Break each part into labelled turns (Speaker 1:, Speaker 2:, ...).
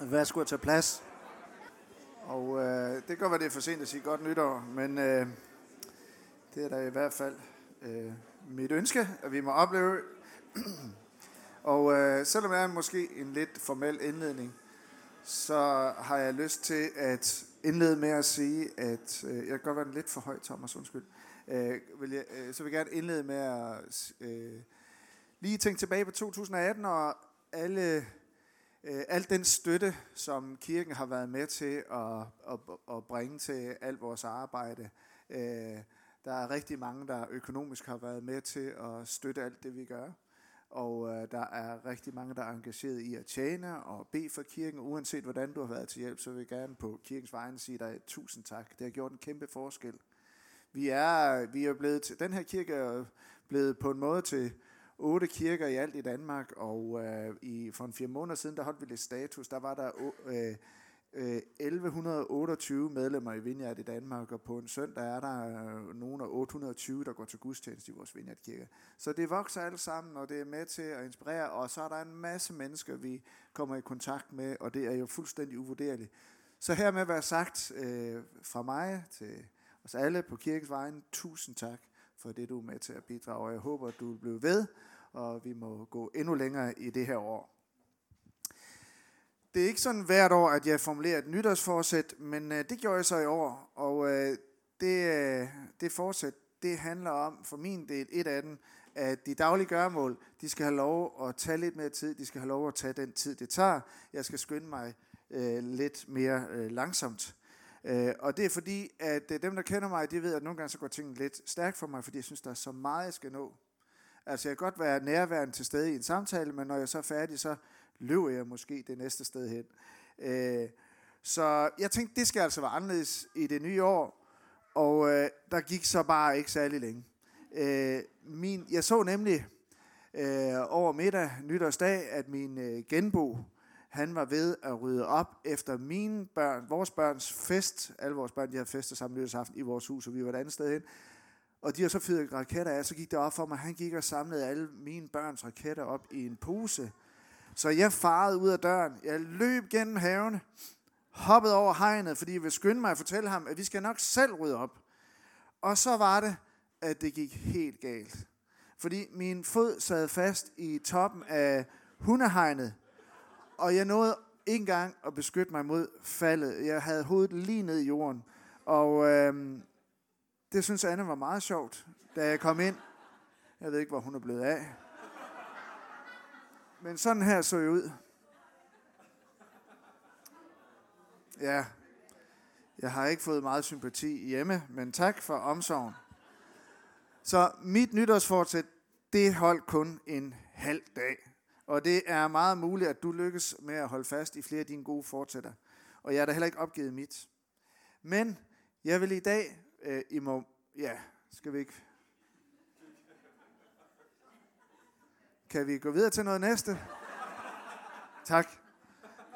Speaker 1: Værsgo at tage plads. Og øh, det kan godt være, det er for sent at sige godt nytår, men øh, det er da i hvert fald øh, mit ønske, at vi må opleve. og øh, selvom det er måske en lidt formel indledning, så har jeg lyst til at indlede med at sige, at øh, jeg kan godt være lidt for høj, Thomas, undskyld. Øh, vil jeg, øh, så vil jeg gerne indlede med at øh, lige tænke tilbage på 2018 og alle Øh, al den støtte, som kirken har været med til at, at, at bringe til alt vores arbejde. Øh, der er rigtig mange, der økonomisk har været med til at støtte alt det, vi gør. Og øh, der er rigtig mange, der er engageret i at tjene og bede for kirken. Uanset hvordan du har været til hjælp, så vil jeg gerne på kirkens vegne sige dig tusind tak. Det har gjort en kæmpe forskel. Vi er, vi er blevet til, den her kirke er blevet på en måde til otte kirker i alt i Danmark, og øh, i, for en fire måneder siden, der holdt vi lidt status, der var der øh, øh, 1128 medlemmer i Vineyard i Danmark, og på en søndag er der øh, nogen af 820, der går til gudstjeneste i vores Vineyard Kirke. Så det vokser alt sammen, og det er med til at inspirere, og så er der en masse mennesker, vi kommer i kontakt med, og det er jo fuldstændig uvurderligt. Så hermed være sagt øh, fra mig til os alle på kirkens vegne, tusind tak for det, du er med til at bidrage. Jeg håber, at du vil blive ved, og vi må gå endnu længere i det her år. Det er ikke sådan hvert år, at jeg formulerer et nytårsforsæt, men øh, det gjorde jeg så i år. Og øh, det, øh, det forsæt, det handler om, for min del, et af dem, at de daglige gørmål, de skal have lov at tage lidt mere tid. De skal have lov at tage den tid, det tager. Jeg skal skynde mig øh, lidt mere øh, langsomt. Øh, og det er fordi, at øh, dem, der kender mig, de ved, at nogle gange så går tingene lidt stærkt for mig, fordi jeg synes, der er så meget, jeg skal nå. Altså, jeg kan godt være nærværende til stede i en samtale, men når jeg så er færdig, så løber jeg måske det næste sted hen. Øh, så jeg tænkte, det skal altså være anderledes i det nye år, og øh, der gik så bare ikke særlig længe. Øh, min, jeg så nemlig øh, over middag, nytårsdag, at min øh, genbo, han var ved at rydde op efter mine børn, vores børns fest. Alle vores børn, de havde festet sammen nytårsaften i vores hus, og vi var et andet sted hen. Og de har så fyret raketter af, så gik det op for mig, han gik og samlede alle mine børns raketter op i en pose. Så jeg farede ud af døren. Jeg løb gennem haven, hoppede over hegnet, fordi jeg ville skynde mig at fortælle ham, at vi skal nok selv rydde op. Og så var det, at det gik helt galt. Fordi min fod sad fast i toppen af hundehegnet, og jeg nåede ikke engang at beskytte mig mod faldet. Jeg havde hovedet lige ned i jorden. Og øh, det synes Anne var meget sjovt, da jeg kom ind. Jeg ved ikke, hvor hun er blevet af. Men sådan her så jeg ud. Ja, jeg har ikke fået meget sympati hjemme, men tak for omsorgen. Så mit nytårsfortsæt, det holdt kun en halv dag. Og det er meget muligt, at du lykkes med at holde fast i flere af dine gode fortsætter. Og jeg er da heller ikke opgivet mit. Men jeg vil i dag, øh, I må, ja, skal vi ikke? Kan vi gå videre til noget næste? Tak.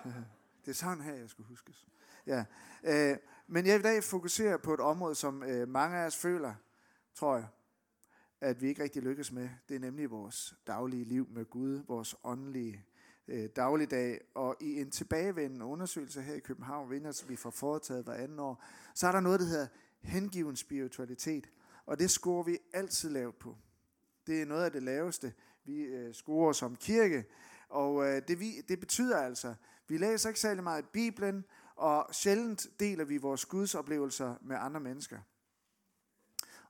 Speaker 1: Det er sådan her, jeg skulle huskes. Ja. Øh, men jeg vil i dag fokusere på et område, som øh, mange af os føler, tror jeg, at vi ikke rigtig lykkes med. Det er nemlig vores daglige liv med Gud, vores åndelige øh, dagligdag. Og i en tilbagevendende undersøgelse her i København, vinder, som vi får foretaget hver anden år, så er der noget, der hedder hengiven spiritualitet. Og det scorer vi altid lavt på. Det er noget af det laveste, vi øh, scorer som kirke. Og øh, det, vi, det betyder altså, vi læser ikke særlig meget i Bibelen, og sjældent deler vi vores Guds oplevelser med andre mennesker.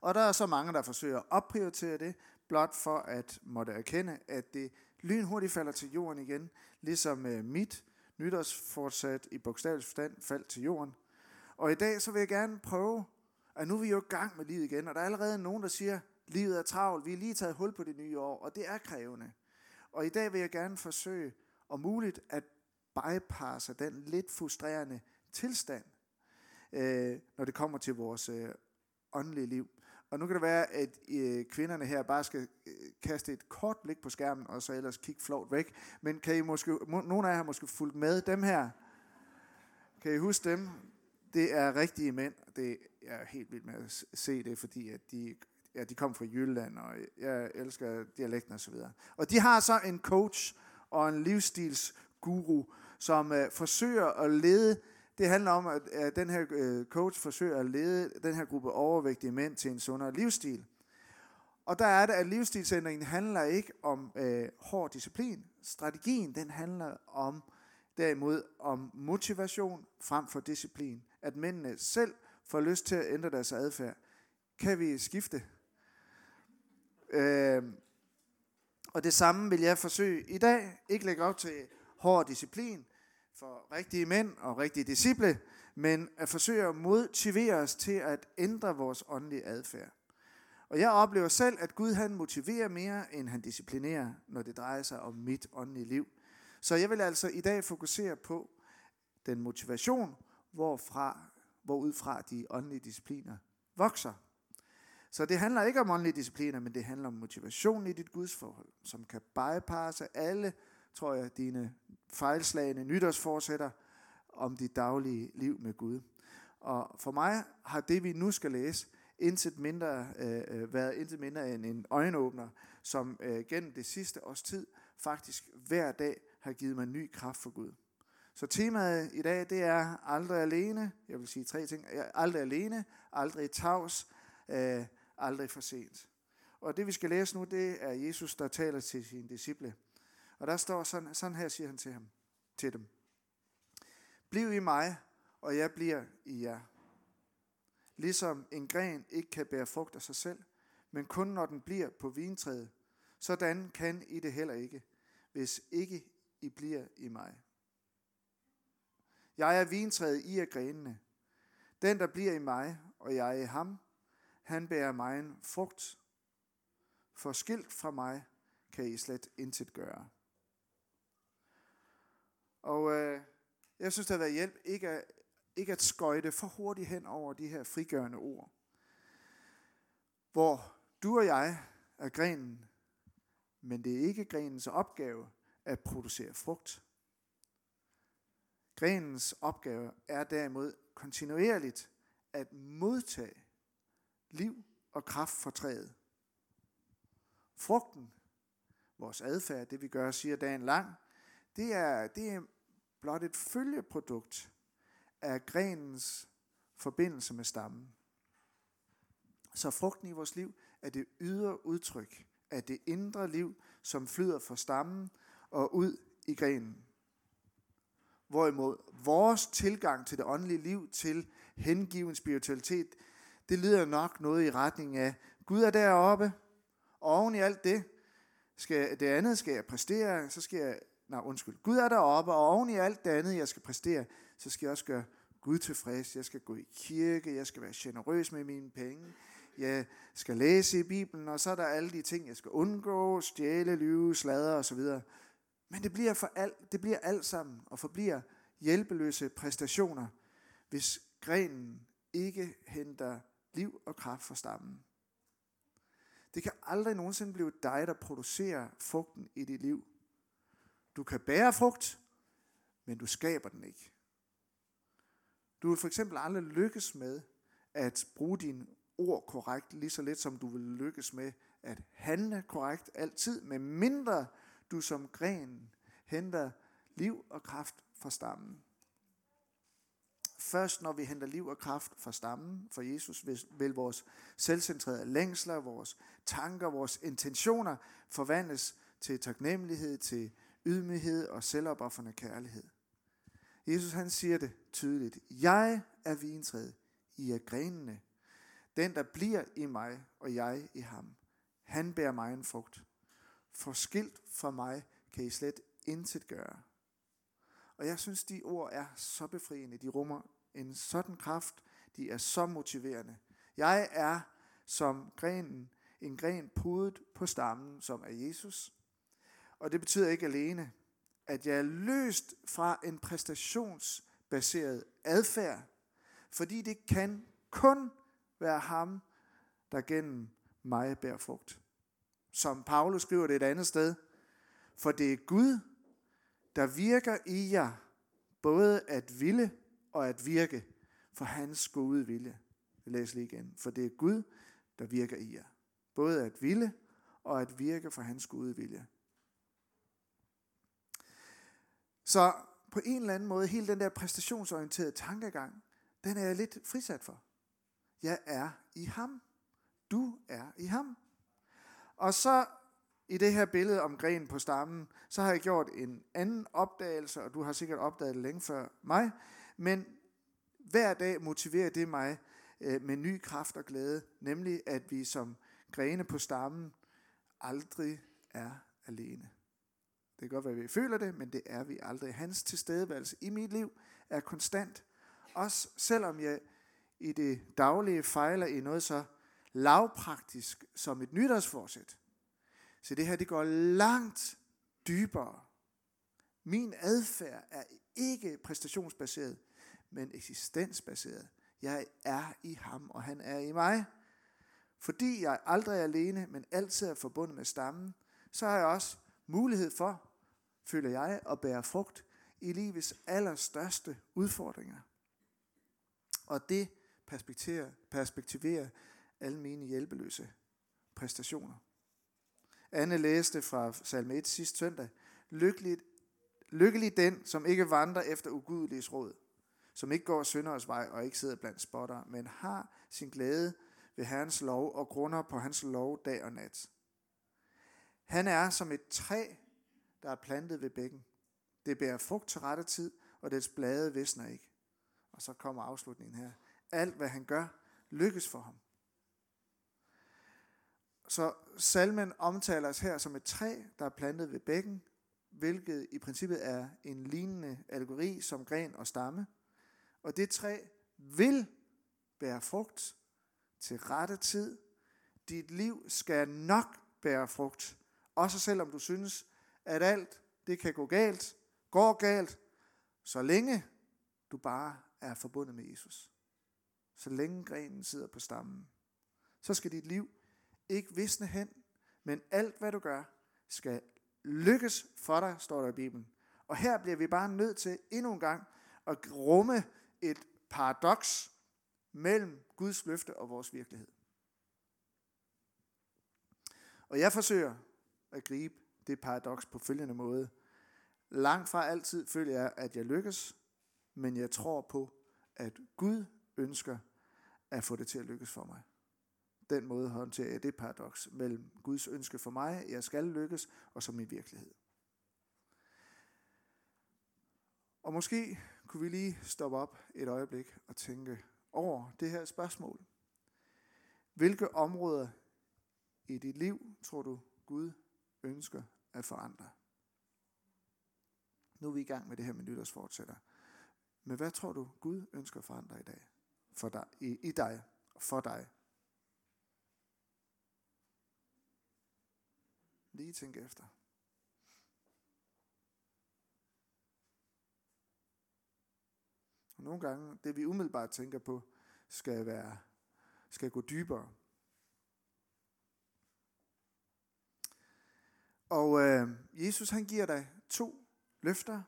Speaker 1: Og der er så mange, der forsøger at opprioritere det, blot for at måtte erkende, at det lynhurtigt falder til jorden igen, ligesom øh, mit nytårsfortsat i bogstavelig forstand faldt til jorden. Og i dag så vil jeg gerne prøve, at nu er vi jo i gang med livet igen, og der er allerede nogen, der siger, livet er travlt, vi er lige taget hul på det nye år, og det er krævende. Og i dag vil jeg gerne forsøge, om muligt, at bypasse den lidt frustrerende tilstand, øh, når det kommer til vores øh, åndelige liv. Og nu kan det være, at øh, kvinderne her bare skal øh, kaste et kort blik på skærmen, og så ellers kigge flot væk. Men kan I måske, må, nogle af jer har måske fulgt med dem her. Kan I huske dem? Det er rigtige mænd. Det jeg er helt vildt med at se det, fordi at de, ja, de kom fra Jylland, og jeg elsker dialekten osv. Og, og de har så en coach og en livsstils guru, som øh, forsøger at lede, det handler om, at, at den her øh, coach forsøger at lede den her gruppe overvægtige mænd til en sundere livsstil. Og der er det, at livsstilsændringen handler ikke om øh, hård disciplin. Strategien, den handler om derimod om motivation frem for disciplin. At mændene selv får lyst til at ændre deres adfærd. Kan vi skifte? Øh, og det samme vil jeg forsøge i dag. Ikke lægge op til hård disciplin for rigtige mænd og rigtige disciple, men at forsøge at motivere os til at ændre vores åndelige adfærd. Og jeg oplever selv, at Gud han motiverer mere, end han disciplinerer, når det drejer sig om mit åndelige liv. Så jeg vil altså i dag fokusere på den motivation, hvorfra, hvorudfra de åndelige discipliner vokser. Så det handler ikke om åndelige discipliner, men det handler om motivation i dit gudsforhold, som kan bypasse alle, tror jeg, dine fejlslagende nytårsforsætter om dit daglige liv med Gud. Og for mig har det, vi nu skal læse, intet mindre, øh, øh, været intet mindre end en øjenåbner, som øh, gennem det sidste års tid faktisk hver dag har givet mig ny kraft for Gud. Så temaet i dag, det er aldrig alene. Jeg vil sige tre ting. Aldrig alene, aldrig tavs, øh, aldrig for sent. Og det vi skal læse nu, det er Jesus, der taler til sine disciple. Og der står sådan, sådan her, siger han til, ham, til dem. Bliv i mig, og jeg bliver i jer. Ligesom en gren ikke kan bære frugt af sig selv, men kun når den bliver på vintræet, sådan kan I det heller ikke, hvis ikke I bliver i mig. Jeg er vintræet, I er grenene. Den, der bliver i mig, og jeg er i ham, han bærer mig en frugt. For skilt fra mig kan I slet intet gøre. Og øh, jeg synes, det har været hjælp ikke at, ikke at skøjte for hurtigt hen over de her frigørende ord. Hvor du og jeg er grenen, men det er ikke grenens opgave at producere frugt. Grenens opgave er derimod kontinuerligt at modtage liv og kraft fra træet. Frugten, vores adfærd, det vi gør, siger dagen lang, det er, det er blot et følgeprodukt af grenens forbindelse med stammen. Så frugten i vores liv er det ydre udtryk af det indre liv, som flyder fra stammen og ud i grenen. Hvorimod vores tilgang til det åndelige liv, til hengiven spiritualitet, det lyder nok noget i retning af, Gud er deroppe, og oven i alt det, skal, det andet skal jeg præstere, så skal jeg, nej undskyld, Gud er deroppe, og oven i alt det andet, jeg skal præstere, så skal jeg også gøre Gud tilfreds, jeg skal gå i kirke, jeg skal være generøs med mine penge, jeg skal læse i Bibelen, og så er der alle de ting, jeg skal undgå, stjæle, lyve, sladre osv. Men det bliver, for alt, det bliver alt sammen og forbliver hjælpeløse præstationer, hvis grenen ikke henter liv og kraft fra stammen. Det kan aldrig nogensinde blive dig, der producerer frugten i dit liv. Du kan bære frugt, men du skaber den ikke. Du vil for eksempel aldrig lykkes med at bruge dine ord korrekt, lige så lidt som du vil lykkes med at handle korrekt altid, med mindre du som gren henter liv og kraft fra stammen. Først når vi henter liv og kraft fra stammen for Jesus, vil vores selvcentrerede længsler, vores tanker, vores intentioner forvandles til taknemmelighed, til ydmyghed og selvopoffrende kærlighed. Jesus han siger det tydeligt. Jeg er vintræet, I er grenene. Den, der bliver i mig, og jeg i ham, han bærer mig en frugt. For skilt fra mig kan I slet intet gøre. Og jeg synes, de ord er så befriende. De rummer en sådan kraft. De er så motiverende. Jeg er som grenen, en gren pudet på stammen, som er Jesus. Og det betyder ikke alene, at jeg er løst fra en præstationsbaseret adfærd, fordi det kan kun være ham, der gennem mig bærer frugt. Som Paulus skriver det et andet sted. For det er Gud, der virker i jer, både at ville og at virke for hans gode vilje. Jeg læser lige igen. For det er Gud, der virker i jer. Både at ville og at virke for hans gode vilje. Så på en eller anden måde, hele den der præstationsorienterede tankegang, den er jeg lidt frisat for. Jeg er i ham. Du er i ham. Og så i det her billede om grenen på stammen, så har jeg gjort en anden opdagelse, og du har sikkert opdaget det længe før mig, men hver dag motiverer det mig øh, med ny kraft og glæde, nemlig at vi som grene på stammen aldrig er alene. Det kan godt være, at vi føler det, men det er vi aldrig. Hans tilstedeværelse i mit liv er konstant. Også selvom jeg i det daglige fejler i noget så lavpraktisk som et nytårsforsæt. Så det her, det går langt dybere. Min adfærd er ikke præstationsbaseret, men eksistensbaseret. Jeg er i ham, og han er i mig. Fordi jeg aldrig er alene, men altid er forbundet med stammen, så har jeg også mulighed for, føler jeg, at bære frugt i livets allerstørste udfordringer. Og det perspektiverer, perspektiverer alle mine hjælpeløse præstationer. Anne læste fra salme 1 sidste søndag. Lykkelig, lykkelig den, som ikke vandrer efter ugudeliges råd, som ikke går synderes vej og ikke sidder blandt spotter, men har sin glæde ved Herrens lov og grunder på hans lov dag og nat. Han er som et træ, der er plantet ved bækken. Det bærer frugt til rette tid, og dets blade visner ikke. Og så kommer afslutningen her. Alt hvad han gør, lykkes for ham. Så salmen omtales her som et træ, der er plantet ved bækken, hvilket i princippet er en lignende allegori som gren og stamme. Og det træ vil bære frugt til rette tid. Dit liv skal nok bære frugt. Også selvom du synes, at alt det kan gå galt, går galt, så længe du bare er forbundet med Jesus. Så længe grenen sidder på stammen. Så skal dit liv ikke visne hen, men alt hvad du gør, skal lykkes for dig, står der i Bibelen. Og her bliver vi bare nødt til endnu en gang at rumme et paradoks mellem Guds løfte og vores virkelighed. Og jeg forsøger at gribe det paradoks på følgende måde. Langt fra altid føler jeg, at jeg lykkes, men jeg tror på, at Gud ønsker at få det til at lykkes for mig den måde håndterer jeg det paradoks mellem Guds ønske for mig, jeg skal lykkes, og så min virkelighed. Og måske kunne vi lige stoppe op et øjeblik og tænke over det her spørgsmål. Hvilke områder i dit liv tror du Gud ønsker at forandre? Nu er vi i gang med det her med nytårsfortsætter. Men hvad tror du Gud ønsker at forandre i dag? For dig, i, i dig og for dig Lige tænk efter. Og nogle gange, det vi umiddelbart tænker på, skal være, skal gå dybere. Og øh, Jesus han giver dig to løfter.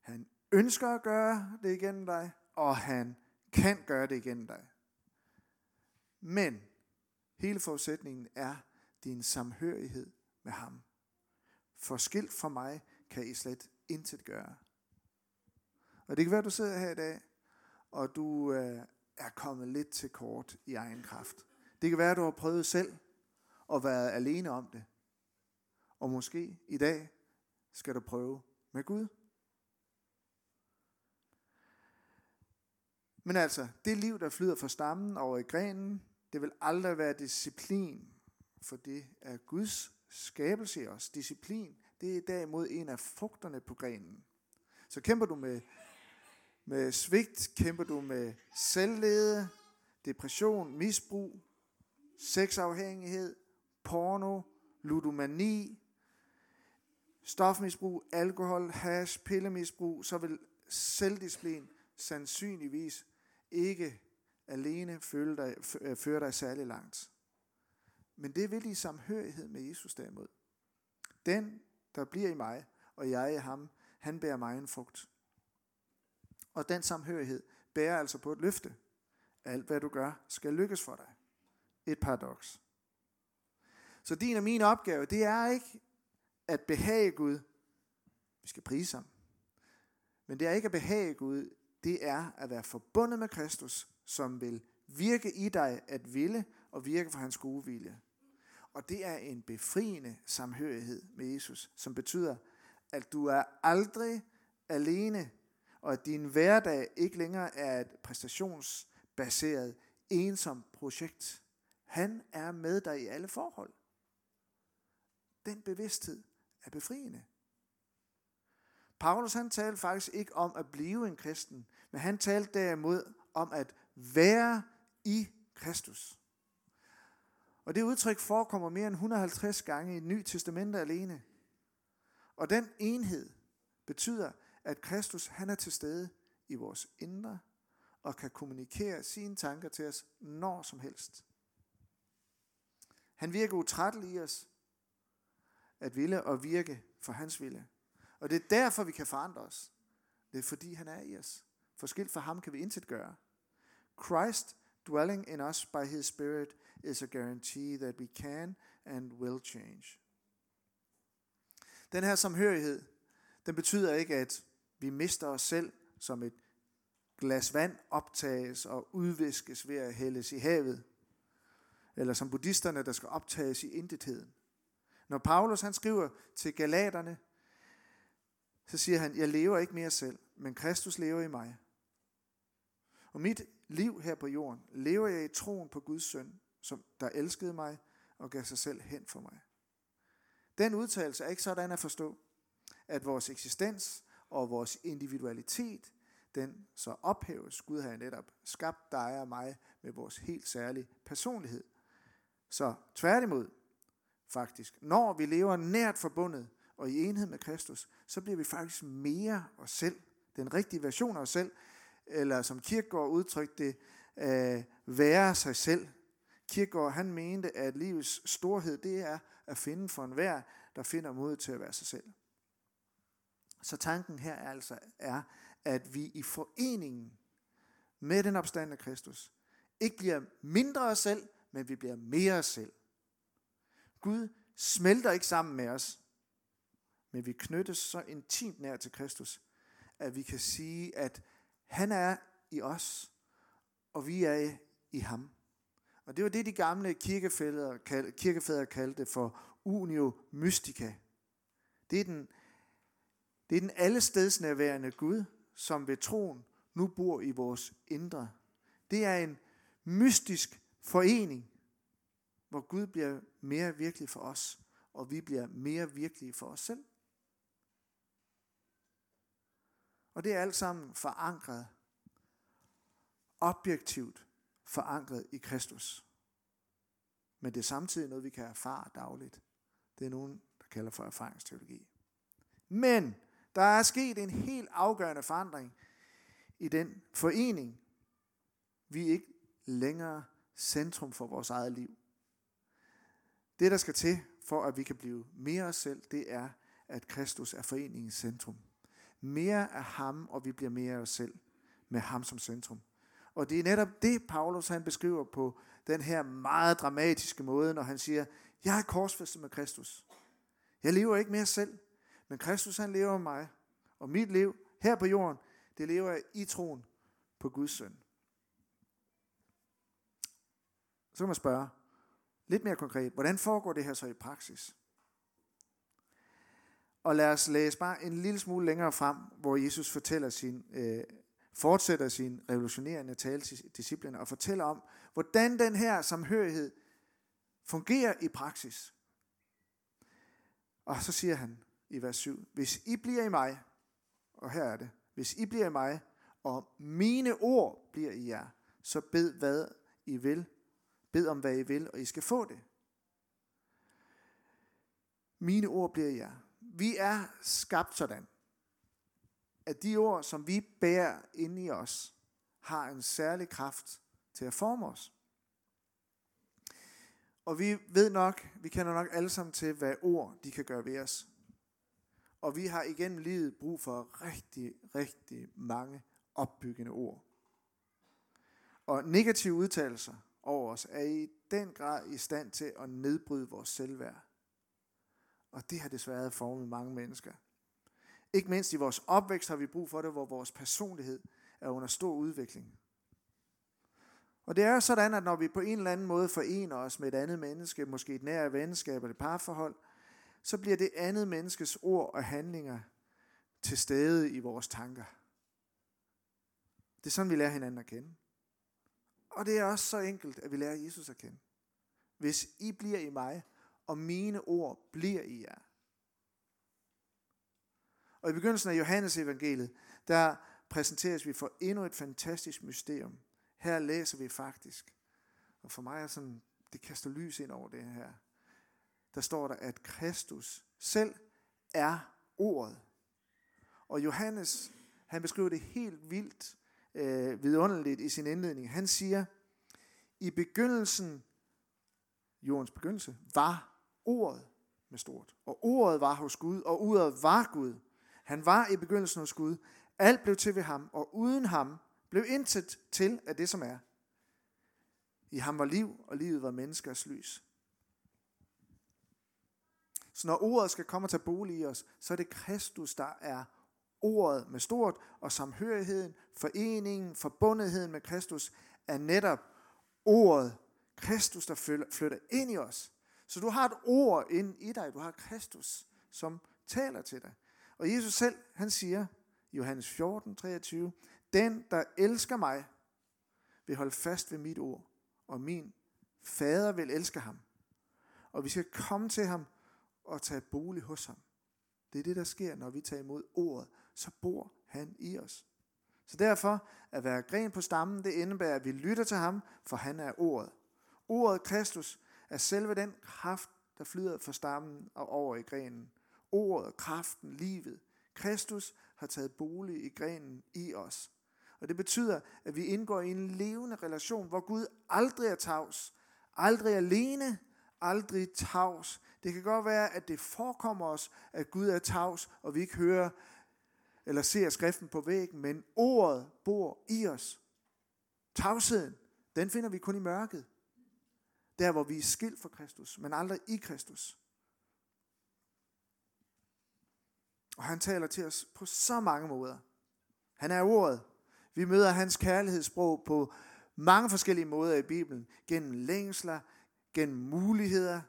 Speaker 1: Han ønsker at gøre det igennem dig, og han kan gøre det igennem dig. Men hele forudsætningen er din samhørighed med ham. Forskilt fra mig kan I slet intet gøre. Og det kan være, at du sidder her i dag, og du øh, er kommet lidt til kort i egen kraft. Det kan være, at du har prøvet selv at være alene om det. Og måske i dag skal du prøve med Gud. Men altså, det liv, der flyder fra stammen over i grenen, det vil aldrig være disciplin, for det er Guds skabelse i os, disciplin, det er derimod en af frugterne på grenen. Så kæmper du med, med svigt, kæmper du med selvlede, depression, misbrug, sexafhængighed, porno, ludomani, stofmisbrug, alkohol, hash, pillemisbrug, så vil selvdisciplin sandsynligvis ikke alene føre dig, øh, føre dig særlig langt. Men det vil i samhørighed med Jesus derimod. Den, der bliver i mig, og jeg i ham, han bærer mig en frugt. Og den samhørighed bærer altså på et løfte. Alt hvad du gør, skal lykkes for dig. Et paradoks. Så din og min opgave, det er ikke at behage Gud. Vi skal prise ham. Men det er ikke at behage Gud, det er at være forbundet med Kristus, som vil virke i dig at ville og virke for hans gode vilje. Og det er en befriende samhørighed med Jesus, som betyder, at du er aldrig alene, og at din hverdag ikke længere er et præstationsbaseret, ensomt projekt. Han er med dig i alle forhold. Den bevidsthed er befriende. Paulus han talte faktisk ikke om at blive en kristen, men han talte derimod om at være i Kristus. Og det udtryk forekommer mere end 150 gange i Ny Testamente alene. Og den enhed betyder, at Kristus han er til stede i vores indre og kan kommunikere sine tanker til os når som helst. Han virker utrættelig i os at ville og virke for hans vilje. Og det er derfor, vi kan forandre os. Det er fordi, han er i os. Forskilt fra ham kan vi intet gøre. Christ dwelling in us by his spirit is a guarantee that we can and will change. Den her samhørighed, den betyder ikke, at vi mister os selv som et glas vand optages og udviskes ved at hældes i havet, eller som buddhisterne, der skal optages i intetheden. Når Paulus han skriver til galaterne, så siger han, jeg lever ikke mere selv, men Kristus lever i mig. Og mit liv her på jorden, lever jeg i troen på Guds søn, som der elskede mig og gav sig selv hen for mig. Den udtalelse er ikke sådan at forstå, at vores eksistens og vores individualitet, den så ophæves. Gud har netop skabt dig og mig med vores helt særlige personlighed. Så tværtimod, faktisk, når vi lever nært forbundet og i enhed med Kristus, så bliver vi faktisk mere os selv, den rigtige version af os selv, eller som Kirkegaard udtrykte det, øh, være sig selv. Kirkegaard han mente, at livets storhed, det er at finde for enhver, der finder mod til at være sig selv. Så tanken her er altså, er, at vi i foreningen med den opstandende Kristus, ikke bliver mindre os selv, men vi bliver mere os selv. Gud smelter ikke sammen med os, men vi knyttes så intimt nær til Kristus, at vi kan sige, at han er i os, og vi er i ham. Og det var det, de gamle kirkefædre, kirkefædre kaldte for unio mystica. Det er den, det er den allestedsnærværende Gud, som ved troen nu bor i vores indre. Det er en mystisk forening, hvor Gud bliver mere virkelig for os, og vi bliver mere virkelige for os selv. Og det er alt sammen forankret, objektivt forankret i Kristus. Men det er samtidig noget, vi kan erfare dagligt. Det er nogen, der kalder for erfaringsteologi. Men der er sket en helt afgørende forandring i den forening. Vi er ikke længere centrum for vores eget liv. Det, der skal til, for at vi kan blive mere os selv, det er, at Kristus er foreningens centrum. Mere af ham, og vi bliver mere af os selv, med ham som centrum. Og det er netop det, Paulus han beskriver på den her meget dramatiske måde, når han siger, jeg er korsfæstet med Kristus. Jeg lever ikke mere selv, men Kristus han lever i mig. Og mit liv her på jorden, det lever jeg i troen på Guds søn. Så kan man spørge, lidt mere konkret, hvordan foregår det her så i praksis? Og lad os læse bare en lille smule længere frem, hvor Jesus fortæller sin, øh, fortsætter sin revolutionerende tale til disciplene og fortæller om, hvordan den her samhørighed fungerer i praksis. Og så siger han i vers 7, hvis I bliver i mig, og her er det, hvis I bliver i mig, og mine ord bliver i jer, så bed hvad I vil, bed om hvad I vil, og I skal få det. Mine ord bliver jer. Vi er skabt sådan, at de ord, som vi bærer inde i os, har en særlig kraft til at forme os. Og vi ved nok, vi kender nok alle sammen til, hvad ord de kan gøre ved os. Og vi har igennem livet brug for rigtig, rigtig mange opbyggende ord. Og negative udtalelser over os er i den grad i stand til at nedbryde vores selvværd. Og det har desværre formet mange mennesker. Ikke mindst i vores opvækst har vi brug for det, hvor vores personlighed er under stor udvikling. Og det er sådan, at når vi på en eller anden måde forener os med et andet menneske, måske et nære venskab eller et parforhold, så bliver det andet menneskes ord og handlinger til stede i vores tanker. Det er sådan, vi lærer hinanden at kende. Og det er også så enkelt, at vi lærer Jesus at kende. Hvis I bliver i mig, og mine ord bliver i jer. Og i begyndelsen af Johannes evangeliet, der præsenteres vi for endnu et fantastisk mysterium. Her læser vi faktisk, og for mig er sådan, det kaster lys ind over det her. Der står der, at Kristus selv er ordet. Og Johannes, han beskriver det helt vildt øh, vidunderligt i sin indledning. Han siger, i begyndelsen, jordens begyndelse, var ordet med stort. Og ordet var hos Gud, og ordet var Gud. Han var i begyndelsen hos Gud. Alt blev til ved ham, og uden ham blev intet til af det, som er. I ham var liv, og livet var menneskers lys. Så når ordet skal komme og tage bolig i os, så er det Kristus, der er ordet med stort, og samhørigheden, foreningen, forbundetheden med Kristus, er netop ordet, Kristus, der flytter ind i os. Så du har et ord ind i dig, du har Kristus, som taler til dig. Og Jesus selv, han siger, Johannes 14, 23, den, der elsker mig, vil holde fast ved mit ord, og min fader vil elske ham. Og vi skal komme til ham og tage bolig hos ham. Det er det, der sker, når vi tager imod ordet. Så bor han i os. Så derfor, at være gren på stammen, det indebærer, at vi lytter til ham, for han er ordet. Ordet Kristus er selve den kraft, der flyder fra stammen og over i grenen. Ordet, kraften, livet. Kristus har taget bolig i grenen i os. Og det betyder, at vi indgår i en levende relation, hvor Gud aldrig er tavs, aldrig alene, aldrig tavs. Det kan godt være, at det forekommer os, at Gud er tavs, og vi ikke hører eller ser skriften på væggen, men ordet bor i os. Tavsheden, den finder vi kun i mørket. Der, hvor vi er skilt fra Kristus, men aldrig i Kristus. Og han taler til os på så mange måder. Han er ordet. Vi møder hans kærlighedssprog på mange forskellige måder i Bibelen. Gennem længsler, gennem muligheder,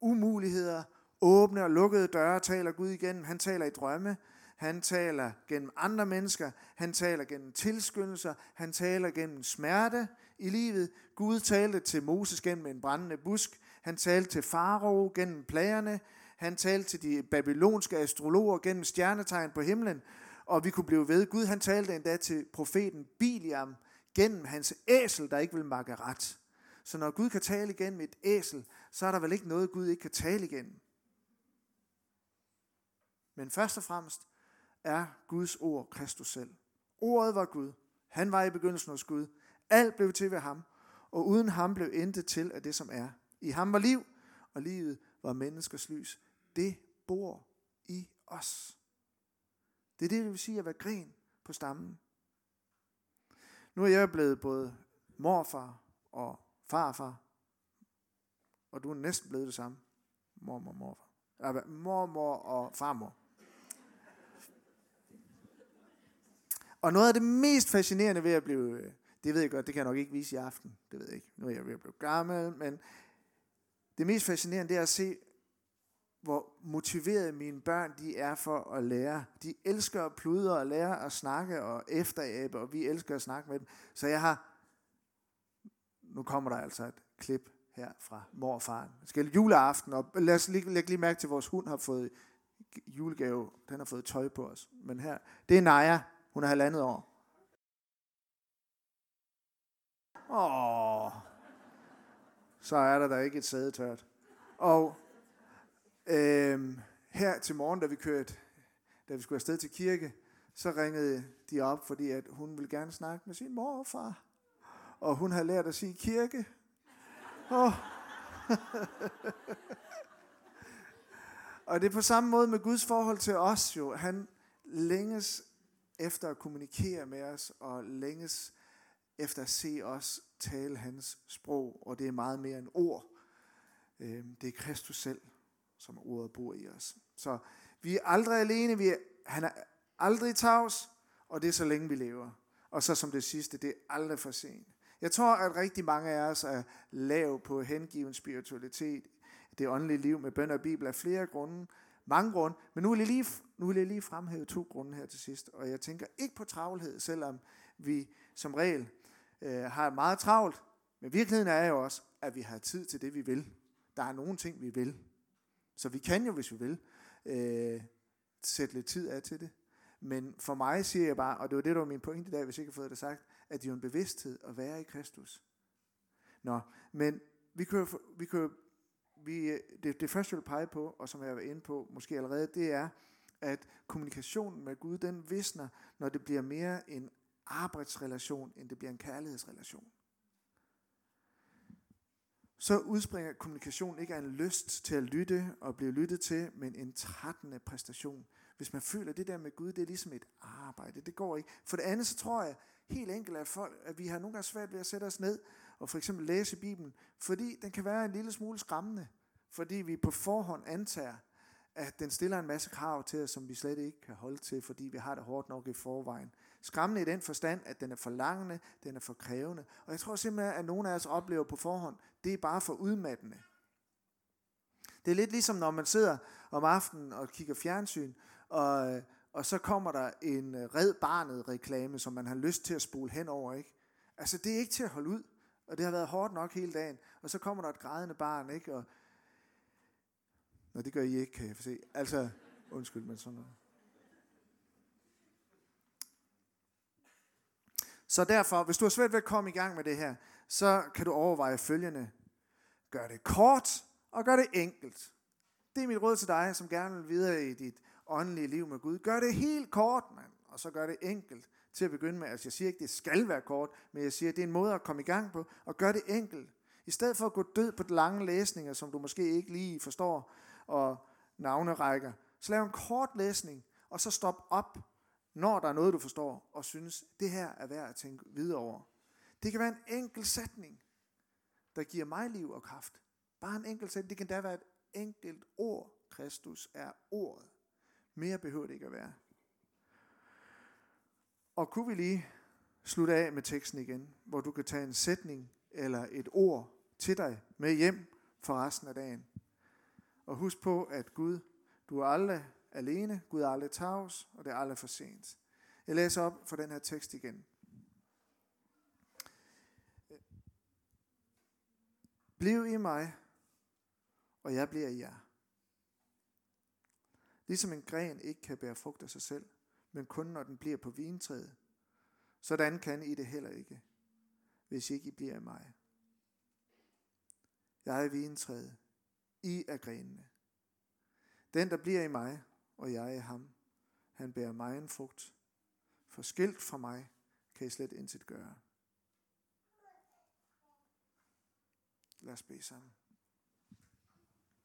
Speaker 1: umuligheder, åbne og lukkede døre taler Gud igennem. Han taler i drømme. Han taler gennem andre mennesker. Han taler gennem tilskyndelser. Han taler gennem smerte i livet. Gud talte til Moses gennem en brændende busk. Han talte til Farao gennem plagerne. Han talte til de babylonske astrologer gennem stjernetegn på himlen. Og vi kunne blive ved. Gud han talte endda til profeten Biliam gennem hans æsel, der ikke vil makke ret. Så når Gud kan tale igennem et æsel, så er der vel ikke noget, Gud ikke kan tale igennem. Men først og fremmest er Guds ord Kristus selv. Ordet var Gud. Han var i begyndelsen hos Gud. Alt blev til ved ham, og uden ham blev intet til af det, som er. I ham var liv, og livet var menneskers lys. Det bor i os. Det er det, det vil sige at være gren på stammen. Nu er jeg blevet både morfar og farfar, og du er næsten blevet det samme. Mormor og morfar. Mormor og farmor. Og noget af det mest fascinerende ved at blive, øh, det ved jeg godt, det kan jeg nok ikke vise i aften, det ved jeg ikke, nu er jeg ved at blive gammel, men det mest fascinerende det er at se, hvor motiveret mine børn de er for at lære. De elsker at pludre og lære at snakke og efterabe, og vi elsker at snakke med dem. Så jeg har, nu kommer der altså et klip her fra mor og. Det skal juleaften, og lad os lige, lægge lige mærke til, at vores hund har fået julegave. Den har fået tøj på os. Men her, det er Naja. Hun er halvandet år. Åh, så er der da ikke et sæde tørt. Og øh, her til morgen, da vi kørte, da vi skulle afsted til kirke, så ringede de op, fordi at hun ville gerne snakke med sin mor og far. Og hun havde lært at sige kirke. Oh. og det er på samme måde med Guds forhold til os jo. Han længes efter at kommunikere med os, og længes efter at se os tale hans sprog, og det er meget mere end ord. Øhm, det er Kristus selv, som ordet bor i os. Så vi er aldrig alene, vi er han er aldrig tavs, og det er så længe vi lever. Og så som det sidste, det er aldrig for sent. Jeg tror, at rigtig mange af os er lav på hengiven spiritualitet, det åndelige liv med bøn og bibel af flere grunde, mange grunde, men nu vil, jeg lige, nu vil jeg lige fremhæve to grunde her til sidst, og jeg tænker ikke på travlhed, selvom vi som regel øh, har meget travlt, men virkeligheden er jo også, at vi har tid til det, vi vil. Der er nogle ting, vi vil. Så vi kan jo, hvis vi vil, øh, sætte lidt tid af til det. Men for mig siger jeg bare, og det var det, der var min pointe i dag, hvis jeg ikke har fået det sagt, at det er jo en bevidsthed at være i Kristus. Nå, men vi kan jo, vi kan jo vi, øh, det, det første, jeg vil pege på, og som jeg var inde på måske allerede, det er, at kommunikationen med Gud, den visner, når det bliver mere en arbejdsrelation, end det bliver en kærlighedsrelation. Så udspringer kommunikation ikke af en lyst til at lytte og blive lyttet til, men en trættende præstation. Hvis man føler det der med Gud, det er ligesom et arbejde, det går ikke. For det andet, så tror jeg helt enkelt, at, folk, at vi har nogle gange svært ved at sætte os ned og for eksempel læse Bibelen, fordi den kan være en lille smule skræmmende, fordi vi på forhånd antager, at den stiller en masse krav til os, som vi slet ikke kan holde til, fordi vi har det hårdt nok i forvejen. Skræmmende i den forstand, at den er for langende, den er for krævende. Og jeg tror simpelthen, at nogle af os oplever på forhånd, det er bare for udmattende. Det er lidt ligesom, når man sidder om aftenen og kigger fjernsyn, og, og så kommer der en red barnet reklame, som man har lyst til at spole henover, ikke? Altså, det er ikke til at holde ud, og det har været hårdt nok hele dagen, og så kommer der et grædende barn, ikke? Og, Nå, det gør I ikke, kan jeg se. Altså, undskyld, men sådan noget. Så derfor, hvis du har svært ved at komme i gang med det her, så kan du overveje følgende. Gør det kort, og gør det enkelt. Det er mit råd til dig, som gerne vil videre i dit åndelige liv med Gud. Gør det helt kort, mand, og så gør det enkelt til at begynde med. Altså jeg siger ikke, det skal være kort, men jeg siger, det er en måde at komme i gang på, og gøre det enkelt. I stedet for at gå død på de lange læsninger, som du måske ikke lige forstår, og navnerækker, så lav en kort læsning, og så stop op, når der er noget, du forstår, og synes, det her er værd at tænke videre over. Det kan være en enkelt sætning, der giver mig liv og kraft. Bare en enkelt sætning. Det kan da være et enkelt ord. Kristus er ordet. Mere behøver det ikke at være. Og kunne vi lige slutte af med teksten igen, hvor du kan tage en sætning eller et ord til dig med hjem for resten af dagen. Og husk på, at Gud, du er aldrig alene, Gud er aldrig tavs, og det er aldrig for sent. Jeg læser op for den her tekst igen. Bliv i mig, og jeg bliver i jer. Ligesom en gren ikke kan bære frugt af sig selv, men kun når den bliver på vintræet. Sådan kan I det heller ikke, hvis ikke I bliver i mig. Jeg er vintræet, I er grenene. Den, der bliver i mig, og jeg i ham, han bærer mig en frugt. For skilt fra mig kan I slet intet gøre. Lad os bede sammen.